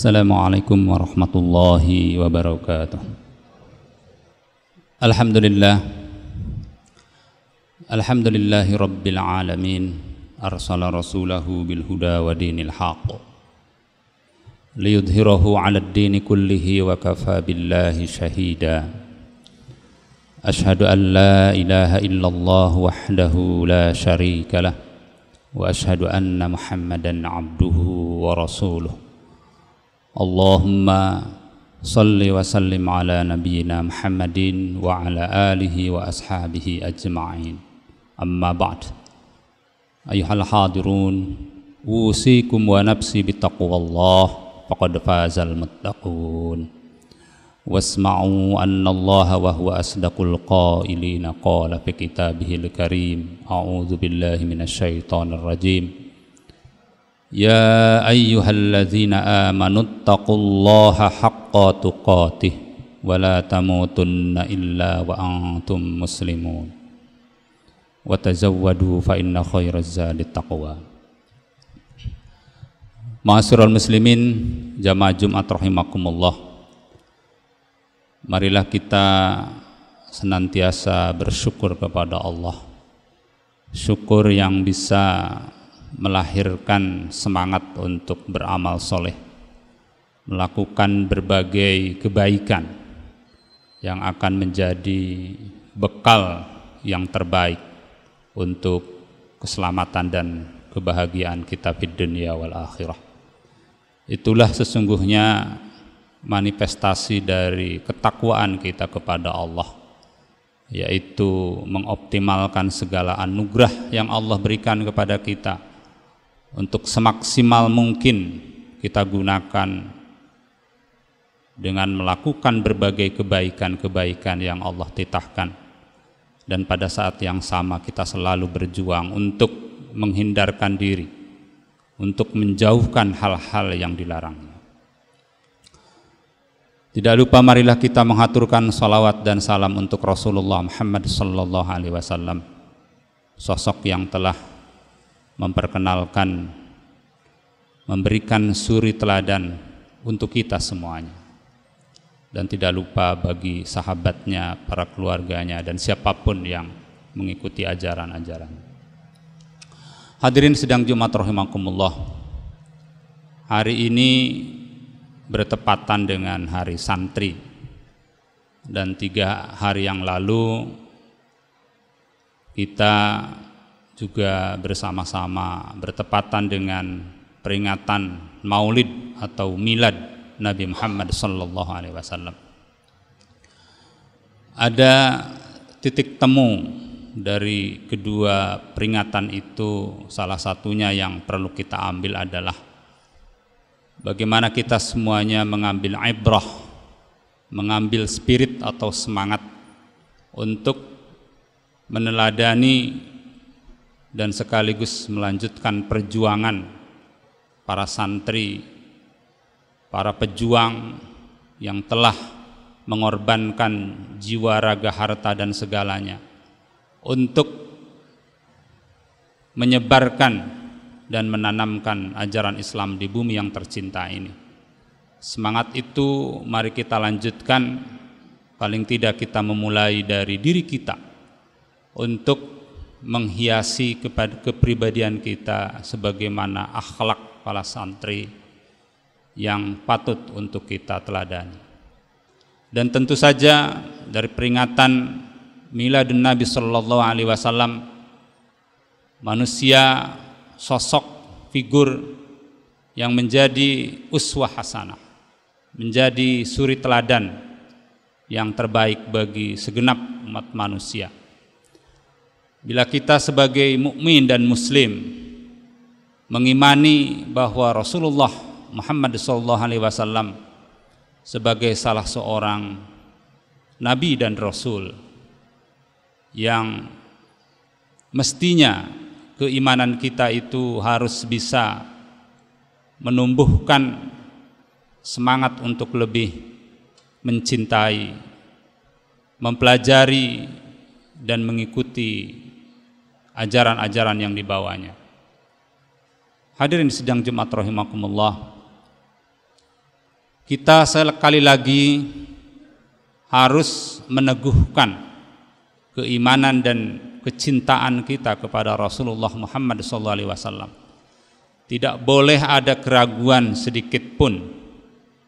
السلام عليكم ورحمة الله وبركاته. الحمد لله. الحمد لله رب العالمين. أرسل رسوله بالهدى ودين الحق. ليظهره على الدين كله وكفى بالله شهيدا. أشهد أن لا إله إلا الله وحده لا شريك له. وأشهد أن محمدا عبده ورسوله. اللهم صل وسلم على نبينا محمد وعلى آله وأصحابه أجمعين. أما بعد أيها الحاضرون أوصيكم ونفسي بتقوى الله فقد فاز المتقون. واسمعوا أن الله وهو أصدق القائلين قال في كتابه الكريم أعوذ بالله من الشيطان الرجيم. يا أيها الذين آمنوا اتقوا الله حق تقاته ولا تموتن إلا وأنتم مسلمون وتزودوا فإن خير الزاد التقوى Ma'asyiral muslimin jamaah Jumat rahimakumullah Marilah kita senantiasa bersyukur kepada Allah Syukur yang bisa melahirkan semangat untuk beramal soleh Melakukan berbagai kebaikan Yang akan menjadi bekal yang terbaik Untuk keselamatan dan kebahagiaan kita di dunia wal akhirah. Itulah sesungguhnya manifestasi dari ketakwaan kita kepada Allah yaitu mengoptimalkan segala anugerah yang Allah berikan kepada kita untuk semaksimal mungkin kita gunakan dengan melakukan berbagai kebaikan-kebaikan yang Allah titahkan dan pada saat yang sama kita selalu berjuang untuk menghindarkan diri untuk menjauhkan hal-hal yang dilarang. Tidak lupa marilah kita mengaturkan salawat dan salam untuk Rasulullah Muhammad sallallahu alaihi wasallam sosok yang telah memperkenalkan memberikan suri teladan untuk kita semuanya dan tidak lupa bagi sahabatnya, para keluarganya dan siapa pun yang mengikuti ajaran-ajaran. Hadirin sedang Jumat rahimakumullah. Hari ini bertepatan dengan hari santri dan tiga hari yang lalu kita juga bersama-sama bertepatan dengan peringatan Maulid atau Milad Nabi Muhammad sallallahu alaihi wasallam. Ada titik temu dari kedua peringatan itu salah satunya yang perlu kita ambil adalah bagaimana kita semuanya mengambil ibrah, mengambil spirit atau semangat untuk meneladani dan sekaligus melanjutkan perjuangan para santri, para pejuang yang telah mengorbankan jiwa raga harta dan segalanya untuk menyebarkan dan menanamkan ajaran Islam di bumi yang tercinta ini. Semangat itu mari kita lanjutkan paling tidak kita memulai dari diri kita untuk menghiasi kepada kepribadian kita sebagaimana akhlak para santri yang patut untuk kita teladani. Dan tentu saja dari peringatan miladun Nabi sallallahu alaihi wasallam manusia sosok figur yang menjadi uswah hasanah menjadi suri teladan yang terbaik bagi segenap umat manusia bila kita sebagai mukmin dan muslim mengimani bahwa Rasulullah Muhammad wasallam sebagai salah seorang nabi dan rasul yang mestinya keimanan kita itu harus bisa menumbuhkan semangat untuk lebih mencintai, mempelajari dan mengikuti ajaran-ajaran yang dibawanya. Hadirin sedang Jumat rahimakumullah. kita sekali lagi harus meneguhkan keimanan dan kecintaan kita kepada Rasulullah Muhammad SAW. Tidak boleh ada keraguan sedikit pun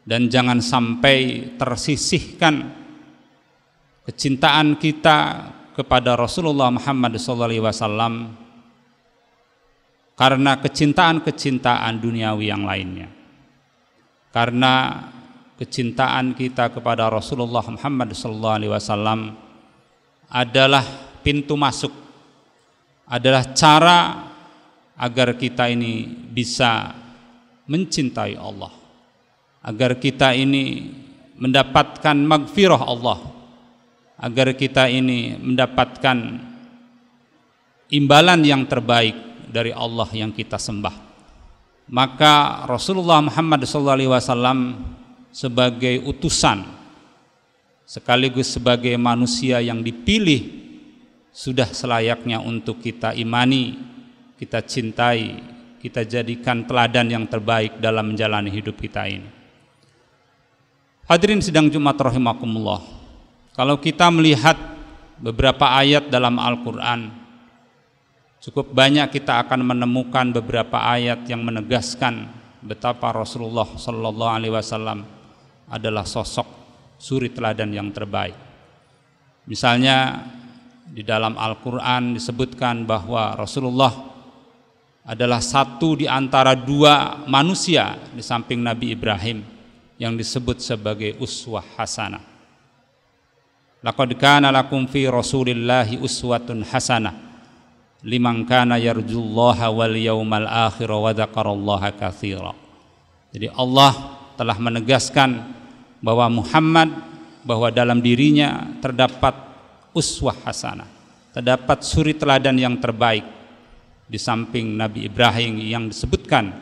dan jangan sampai tersisihkan kecintaan kita kepada Rasulullah Muhammad SAW karena kecintaan-kecintaan duniawi yang lainnya. Karena kecintaan kita kepada Rasulullah Muhammad SAW adalah pintu masuk, adalah cara agar kita ini bisa mencintai Allah, agar kita ini mendapatkan magfirah Allah, agar kita ini mendapatkan imbalan yang terbaik dari Allah yang kita sembah maka Rasulullah Muhammad SAW sebagai utusan sekaligus sebagai manusia yang dipilih sudah selayaknya untuk kita imani, kita cintai, kita jadikan teladan yang terbaik dalam menjalani hidup kita ini. Hadirin sidang Jumat rahimakumullah. Kalau kita melihat beberapa ayat dalam Al-Qur'an Cukup banyak kita akan menemukan beberapa ayat yang menegaskan betapa Rasulullah Sallallahu Alaihi Wasallam adalah sosok suri teladan yang terbaik. Misalnya di dalam Al-Quran disebutkan bahwa Rasulullah adalah satu di antara dua manusia di samping Nabi Ibrahim yang disebut sebagai uswah hasanah. Laqad kana lakum fi Rasulillahi uswatun hasanah liman kana yarjullaha wal yaumal akhir wa dzakarallaha katsira. Jadi Allah telah menegaskan bahwa Muhammad bahwa dalam dirinya terdapat uswah hasanah, terdapat suri teladan yang terbaik di samping Nabi Ibrahim yang disebutkan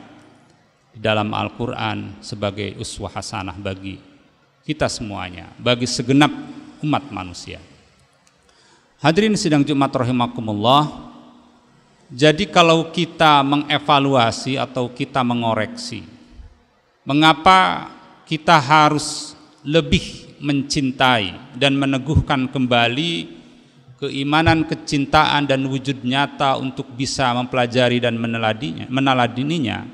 di dalam Al-Qur'an sebagai uswah hasanah bagi kita semuanya, bagi segenap umat manusia. Hadirin sidang Jumat rahimakumullah, jadi kalau kita mengevaluasi atau kita mengoreksi, mengapa kita harus lebih mencintai dan meneguhkan kembali keimanan, kecintaan dan wujud nyata untuk bisa mempelajari dan meneladinya, meneladininya.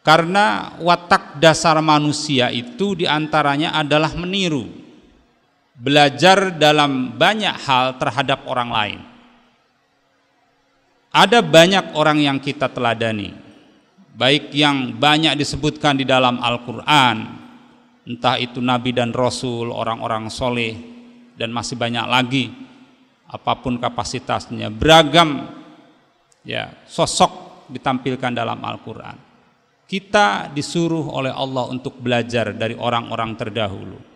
Karena watak dasar manusia itu di antaranya adalah meniru, belajar dalam banyak hal terhadap orang lain. Ada banyak orang yang kita teladani, baik yang banyak disebutkan di dalam Al-Quran, entah itu nabi dan rasul, orang-orang soleh, dan masih banyak lagi, apa pun kapasitasnya, beragam ya sosok ditampilkan dalam Al-Quran. Kita disuruh oleh Allah untuk belajar dari orang-orang terdahulu.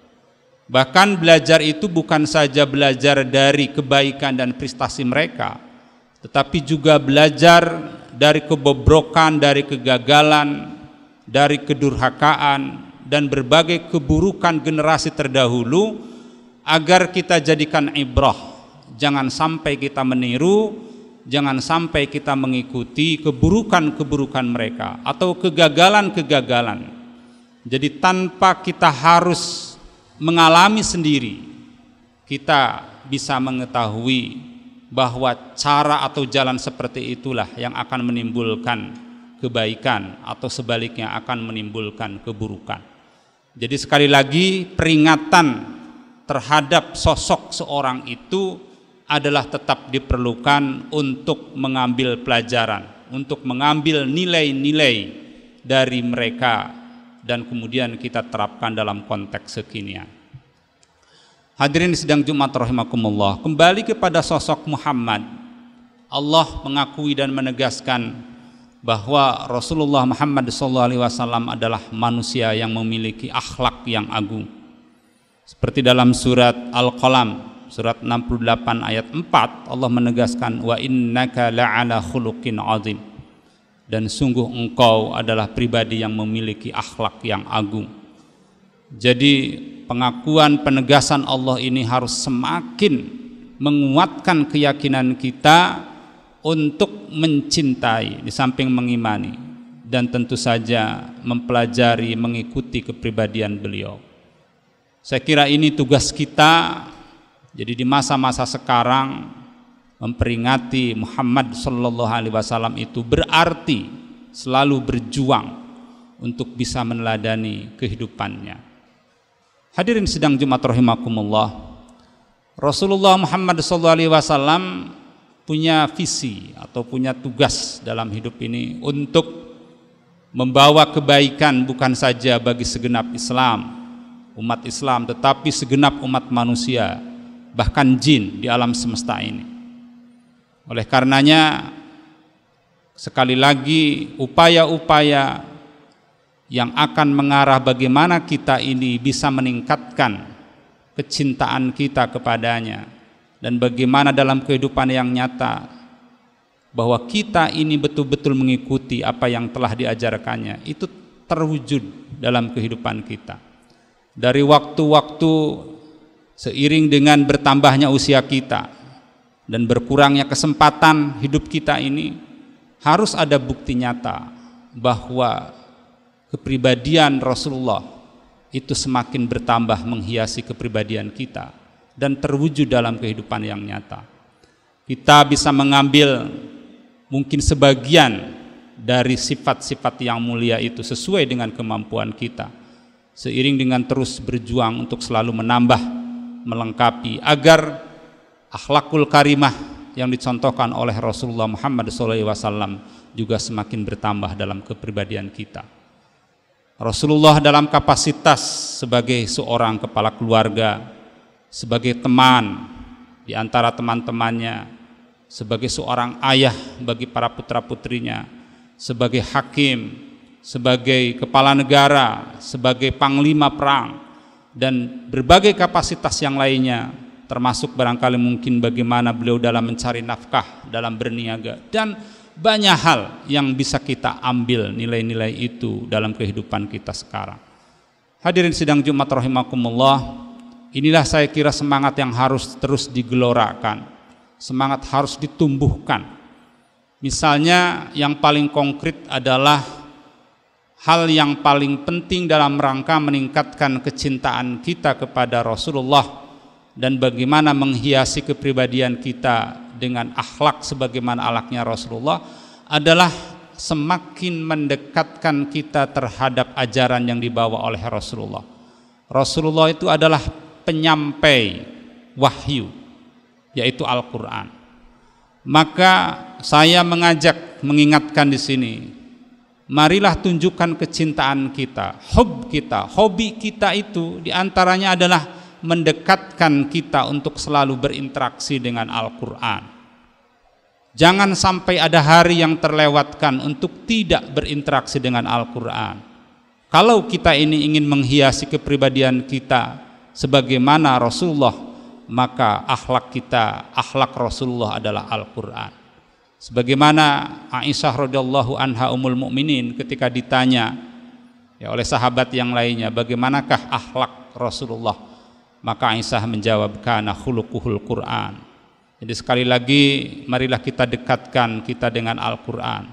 Bahkan belajar itu bukan saja belajar dari kebaikan dan prestasi mereka, tetapi juga belajar dari kebobrokan, dari kegagalan, dari kedurhakaan dan berbagai keburukan generasi terdahulu agar kita jadikan ibrah. Jangan sampai kita meniru, jangan sampai kita mengikuti keburukan-keburukan mereka atau kegagalan-kegagalan. Jadi tanpa kita harus mengalami sendiri, kita bisa mengetahui bahwa cara atau jalan seperti itulah yang akan menimbulkan kebaikan atau sebaliknya akan menimbulkan keburukan. Jadi sekali lagi peringatan terhadap sosok seorang itu adalah tetap diperlukan untuk mengambil pelajaran, untuk mengambil nilai-nilai dari mereka dan kemudian kita terapkan dalam konteks kekinian. Hadirin sedang Jumat rahimakumullah. Kembali kepada sosok Muhammad. Allah mengakui dan menegaskan bahwa Rasulullah Muhammad SAW adalah manusia yang memiliki akhlak yang agung. Seperti dalam surat Al-Qalam surat 68 ayat 4 Allah menegaskan wa innaka la'ala khuluqin azim dan sungguh engkau adalah pribadi yang memiliki akhlak yang agung. Jadi pengakuan penegasan Allah ini harus semakin menguatkan keyakinan kita untuk mencintai di samping mengimani. dan tentu saja mempelajari mengikuti kepribadian beliau. Saya kira ini tugas kita. Jadi di masa-masa sekarang memperingati Muhammad sallallahu alaihi wasallam itu berarti selalu berjuang untuk bisa meneladani kehidupannya. Hadirin sedang Jumat rahimakumullah. Rasulullah Muhammad sallallahu alaihi wasallam punya visi atau punya tugas dalam hidup ini untuk membawa kebaikan bukan saja bagi segenap Islam, umat Islam, tetapi segenap umat manusia, bahkan jin di alam semesta ini. Oleh karenanya, sekali lagi upaya-upaya yang akan mengarah bagaimana kita ini bisa meningkatkan kecintaan kita kepadanya dan bagaimana dalam kehidupan yang nyata bahwa kita ini betul-betul mengikuti apa yang telah diajarkannya itu terwujud dalam kehidupan kita. Dari waktu-waktu seiring dengan bertambahnya usia kita dan berkurangnya kesempatan hidup kita ini harus ada bukti nyata bahwa kepribadian Rasulullah itu semakin bertambah menghiasi kepribadian kita dan terwujud dalam kehidupan yang nyata. Kita bisa mengambil mungkin sebagian dari sifat-sifat yang mulia itu sesuai dengan kemampuan kita seiring dengan terus berjuang untuk selalu menambah melengkapi agar akhlakul karimah yang dicontohkan oleh Rasulullah Muhammad SAW juga semakin bertambah dalam kepribadian kita. Rasulullah dalam kapasitas sebagai seorang kepala keluarga, sebagai teman di antara teman-temannya, sebagai seorang ayah bagi para putra-putrinya, sebagai hakim, sebagai kepala negara, sebagai panglima perang, dan berbagai kapasitas yang lainnya, termasuk barangkali mungkin bagaimana beliau dalam mencari nafkah, dalam berniaga, dan banyak hal yang bisa kita ambil nilai-nilai itu dalam kehidupan kita sekarang. Hadirin sidang Jumat rahimakumullah, inilah saya kira semangat yang harus terus digelorakan semangat harus ditumbuhkan. Misalnya yang paling konkret adalah hal yang paling penting dalam rangka meningkatkan kecintaan kita kepada Rasulullah dan bagaimana menghiasi kepribadian kita dengan akhlak sebagaimana alaknya Rasulullah adalah semakin mendekatkan kita terhadap ajaran yang dibawa oleh Rasulullah. Rasulullah itu adalah penyampai wahyu yaitu Al-Qur'an. Maka saya mengajak mengingatkan di sini, marilah tunjukkan kecintaan kita, hob kita, hobi kita itu di antaranya adalah mendekatkan kita untuk selalu berinteraksi dengan Al-Quran. Jangan sampai ada hari yang terlewatkan untuk tidak berinteraksi dengan Al-Quran. Kalau kita ini ingin menghiasi kepribadian kita sebagaimana Rasulullah maka akhlak kita, akhlak Rasulullah adalah Al-Qur'an. Sebagaimana Aisyah radhiyallahu anha umul mukminin ketika ditanya ya oleh sahabat yang lainnya, bagaimanakah akhlak Rasulullah? Maka Aisyah menjawab kana khuluquhul Qur'an. Jadi sekali lagi marilah kita dekatkan kita dengan Al-Qur'an.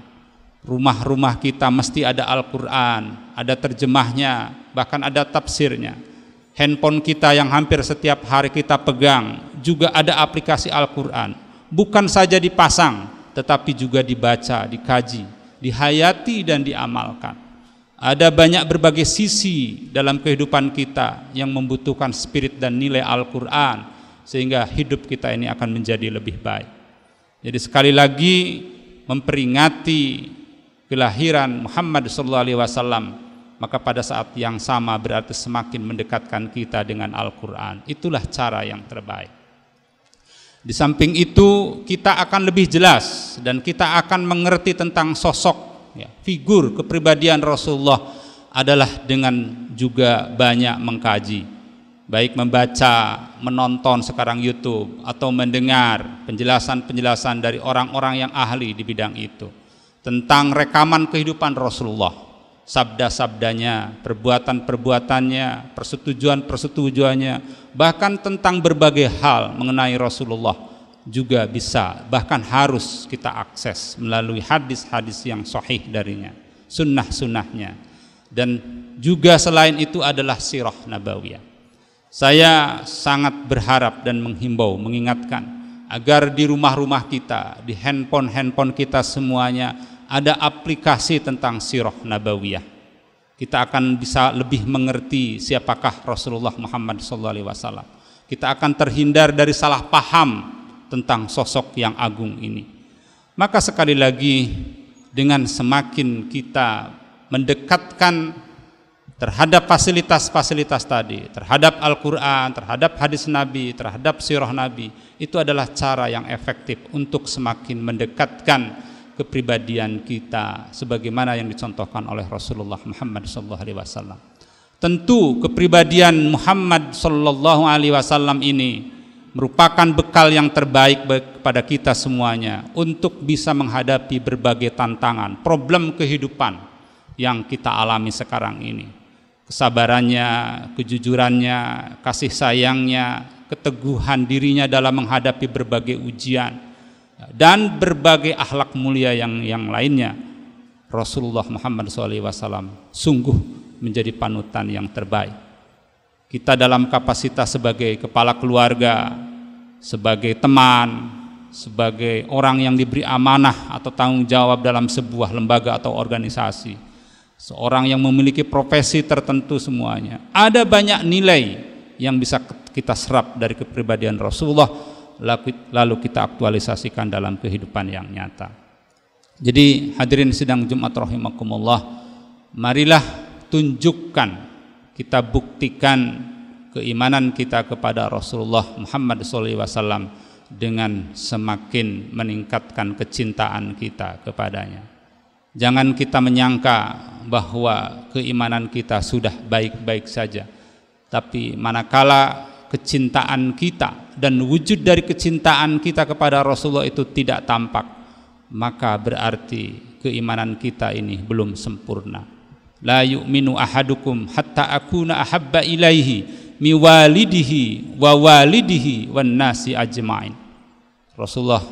Rumah-rumah kita mesti ada Al-Qur'an, ada terjemahnya, bahkan ada tafsirnya handphone kita yang hampir setiap hari kita pegang juga ada aplikasi Al-Quran bukan saja dipasang tetapi juga dibaca, dikaji, dihayati dan diamalkan ada banyak berbagai sisi dalam kehidupan kita yang membutuhkan spirit dan nilai Al-Quran sehingga hidup kita ini akan menjadi lebih baik jadi sekali lagi memperingati kelahiran Muhammad SAW maka pada saat yang sama berarti semakin mendekatkan kita dengan Al-Quran. Itulah cara yang terbaik. Di samping itu kita akan lebih jelas dan kita akan mengerti tentang sosok, ya, figur kepribadian Rasulullah adalah dengan juga banyak mengkaji. Baik membaca, menonton sekarang YouTube atau mendengar penjelasan-penjelasan dari orang-orang yang ahli di bidang itu tentang rekaman kehidupan Rasulullah. Sabda-sabdanya, perbuatan-perbuatannya, persetujuan-persetujuannya, bahkan tentang berbagai hal mengenai Rasulullah juga bisa, bahkan harus kita akses melalui hadis-hadis yang sahih darinya. sunnah-sunnahnya. Dan juga selain itu adalah sirah nabawiyah. Saya sangat berharap dan menghimbau, mengingatkan agar di rumah-rumah kita, di handphone-handphone kita semuanya ada aplikasi tentang sirah nabawiyah. Kita akan bisa lebih mengerti siapakah Rasulullah Muhammad SAW. Kita akan terhindar dari salah paham tentang sosok yang agung ini. Maka sekali lagi dengan semakin kita mendekatkan terhadap fasilitas-fasilitas tadi, terhadap Al-Quran, terhadap hadis Nabi, terhadap sirah Nabi, itu adalah cara yang efektif untuk semakin mendekatkan kepribadian kita sebagaimana yang dicontohkan oleh Rasulullah Muhammad SAW. Tentu kepribadian Muhammad SAW ini merupakan bekal yang terbaik kepada kita semuanya untuk bisa menghadapi berbagai tantangan, problem kehidupan yang kita alami sekarang ini kesabarannya, kejujurannya, kasih sayangnya, keteguhan dirinya dalam menghadapi berbagai ujian dan berbagai akhlak mulia yang yang lainnya. Rasulullah Muhammad SAW sungguh menjadi panutan yang terbaik. Kita dalam kapasitas sebagai kepala keluarga, sebagai teman, sebagai orang yang diberi amanah atau tanggung jawab dalam sebuah lembaga atau organisasi seorang yang memiliki profesi tertentu semuanya. Ada banyak nilai yang bisa kita serap dari kepribadian Rasulullah lalu kita aktualisasikan dalam kehidupan yang nyata. Jadi hadirin sidang Jumat rahimakumullah, marilah tunjukkan kita buktikan keimanan kita kepada Rasulullah Muhammad SAW dengan semakin meningkatkan kecintaan kita kepadanya. Jangan kita menyangka bahwa keimanan kita sudah baik-baik saja. Tapi manakala kecintaan kita dan wujud dari kecintaan kita kepada Rasulullah itu tidak tampak, maka berarti keimanan kita ini belum sempurna. La yu'minu ahadukum hatta akuna ahabba ilaihi miwalidihi wa walidihi wan nasi ajmain. Rasulullah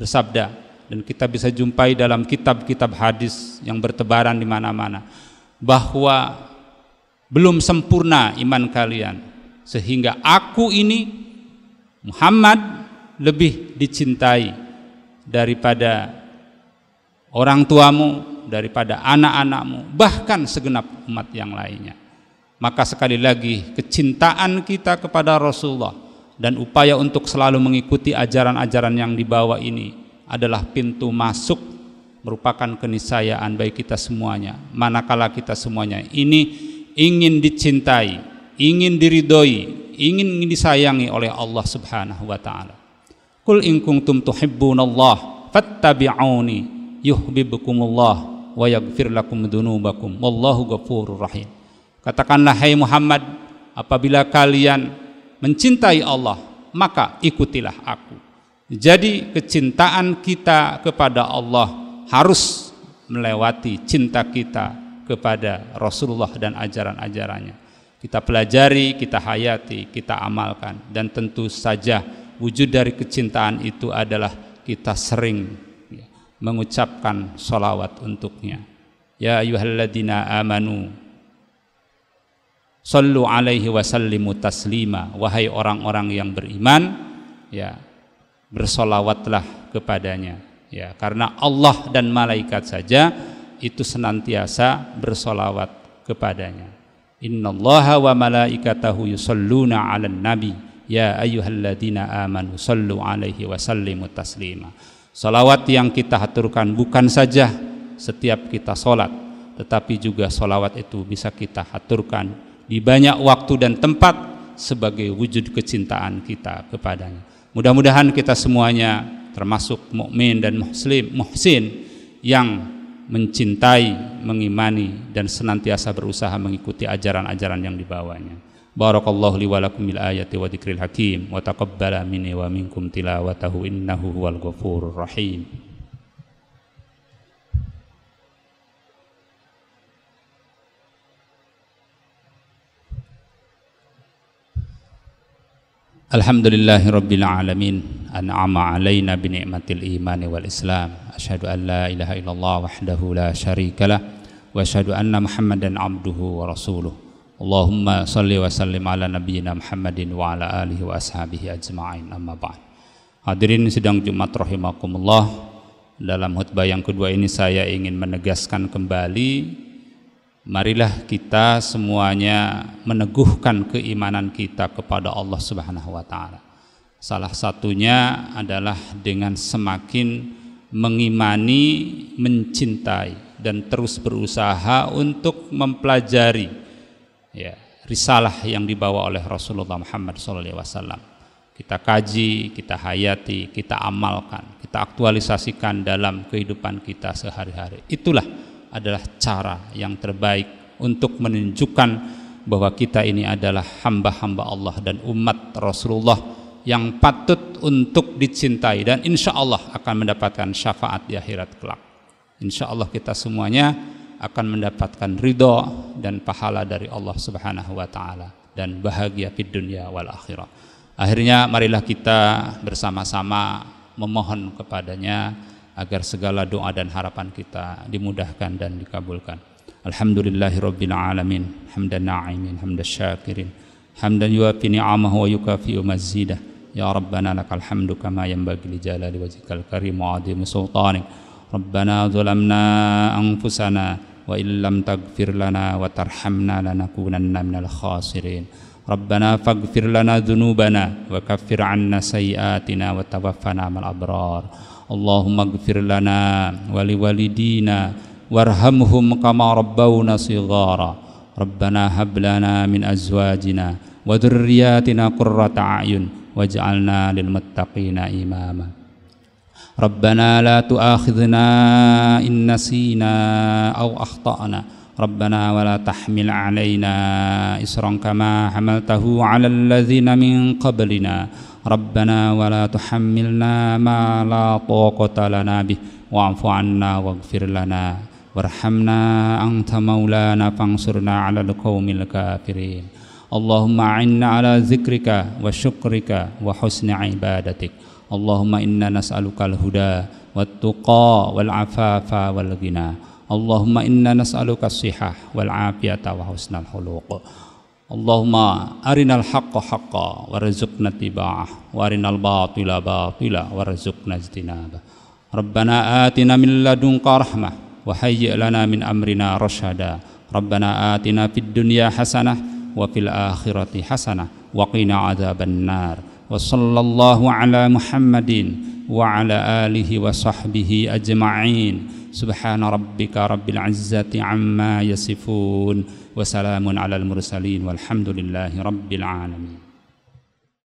bersabda, dan kita bisa jumpai dalam kitab-kitab hadis yang bertebaran di mana-mana bahwa belum sempurna iman kalian sehingga aku ini Muhammad lebih dicintai daripada orang tuamu, daripada anak-anakmu, bahkan segenap umat yang lainnya. Maka sekali lagi kecintaan kita kepada Rasulullah dan upaya untuk selalu mengikuti ajaran-ajaran yang dibawa ini adalah pintu masuk merupakan keniscayaan bagi kita semuanya manakala kita semuanya ini ingin dicintai ingin diridhoi ingin disayangi oleh Allah Subhanahu wa taala Qul in kuntum tuhibbunallah fattabi'uni yuhibbukumullah wa yaghfir lakum dzunubakum wallahu ghafurur rahim. Katakanlah hai Muhammad apabila kalian mencintai Allah maka ikutilah aku. Jadi kecintaan kita kepada Allah harus melewati cinta kita kepada Rasulullah dan ajaran-ajarannya. Kita pelajari, kita hayati, kita amalkan. Dan tentu saja wujud dari kecintaan itu adalah kita sering mengucapkan salawat untuknya. Ya ayyuhalladzina amanu sallu alaihi wasallimu taslima. Wahai orang-orang yang beriman ya bersolawatlah kepadanya. Ya karena Allah dan malaikat saja itu senantiasa bersolawat kepadanya. Innallaha wa malaikatahu yusalluna 'alan nabi. Ya ayyuhalladzina amanu sallu alaihi wa sallimu taslima salawat yang kita haturkan bukan saja setiap kita solat tetapi juga solawat itu bisa kita haturkan di banyak waktu dan tempat sebagai wujud kecintaan kita kepadanya Mudah-mudahan kita semuanya termasuk mukmin dan muslim muhsin yang mencintai, mengimani dan senantiasa berusaha mengikuti ajaran-ajaran yang dibawanya. Barakallahu li wa lakum bil ayati wa dzikril hakim wa taqabbala minni wa minkum tilawatahu innahu huwal ghafurur rahim. Alhamdulillahirabbil Alamin. An'ama alaina bini'matil imani wal islam. Ashadu an la ilaha illallah wahdahu la syarikalah Wa ashadu anna muhammadan abduhu wa rasuluh. Allahumma salli wa sallim ala nabiyyina Muhammadin wa ala alihi wa ashabihi ajma'in amma ba'd. Hadirin sidang Jumat rahimakumullah. Dalam khutbah yang kedua ini saya ingin menegaskan kembali marilah kita semuanya meneguhkan keimanan kita kepada Allah Subhanahu wa taala. Salah satunya adalah dengan semakin mengimani, mencintai dan terus berusaha untuk mempelajari ya, risalah yang dibawa oleh Rasulullah Muhammad SAW. Kita kaji, kita hayati, kita amalkan, kita aktualisasikan dalam kehidupan kita sehari-hari. Itulah adalah cara yang terbaik untuk menunjukkan bahwa kita ini adalah hamba-hamba Allah dan umat Rasulullah yang patut untuk dicintai dan insya Allah akan mendapatkan syafaat di akhirat kelak. Insya Allah kita semuanya akan mendapatkan ridho dan pahala dari Allah Subhanahu wa taala dan bahagia di dunia wal akhirah. Akhirnya marilah kita bersama-sama memohon kepadanya agar segala doa dan harapan kita dimudahkan dan dikabulkan. Alhamdulillahirabbil alamin, hamdan na'imin, hamdan syakirin, hamdan yuafi ni'amahu wa yukafi'u mazidah. Ya Rabbana lakal hamdu kama yanbaghi li jalali wajhikal karim wa 'azimi sultanik. Rabbana zalamna anfusana wa illam taghfir lana wa tarhamna lanakunanna minal khasirin. Rabbana faghfir lana dhunubana wa kaffir anna sayyiatina wa tawaffana mal abrar. Allahumma ighfir lana wa liwalidina warhamhum kama rabbawna sighara. Rabbana hab lana min azwajina wa dhurriyyatina qurrata a'yun waj'alna lil muttaqina imama. ربنا لا تؤاخذنا إن نسينا أو أخطأنا. ربنا ولا تحمل علينا إسرا كما حملته على الذين من قبلنا. ربنا ولا تحملنا ما لا طاقة لنا به. واعف عنا واغفر لنا. وارحمنا أنت مولانا فانصرنا على القوم الكافرين. اللهم أعنا على ذكرك وشكرك وحسن عبادتك. Allahumma inna nas'alukal huda wat wal afafa wal ghina Allahumma inna nas'aluka sihah wal afiyata wa husnal Allahumma arinal haqqa haqqa warzuqna tiba'ah wa arinal batila batila warzuqna ijtinabah. Rabbana atina min ladunka rahmah wa min amrina rashada. Rabbana atina fid dunya hasanah wa hasana akhirati hasanah wa وصلى الله على محمد وعلى آله وصحبه أجمعين. سبحان ربك رب العزة عما يصفون وسلام على المرسلين والحمد لله رب العالمين.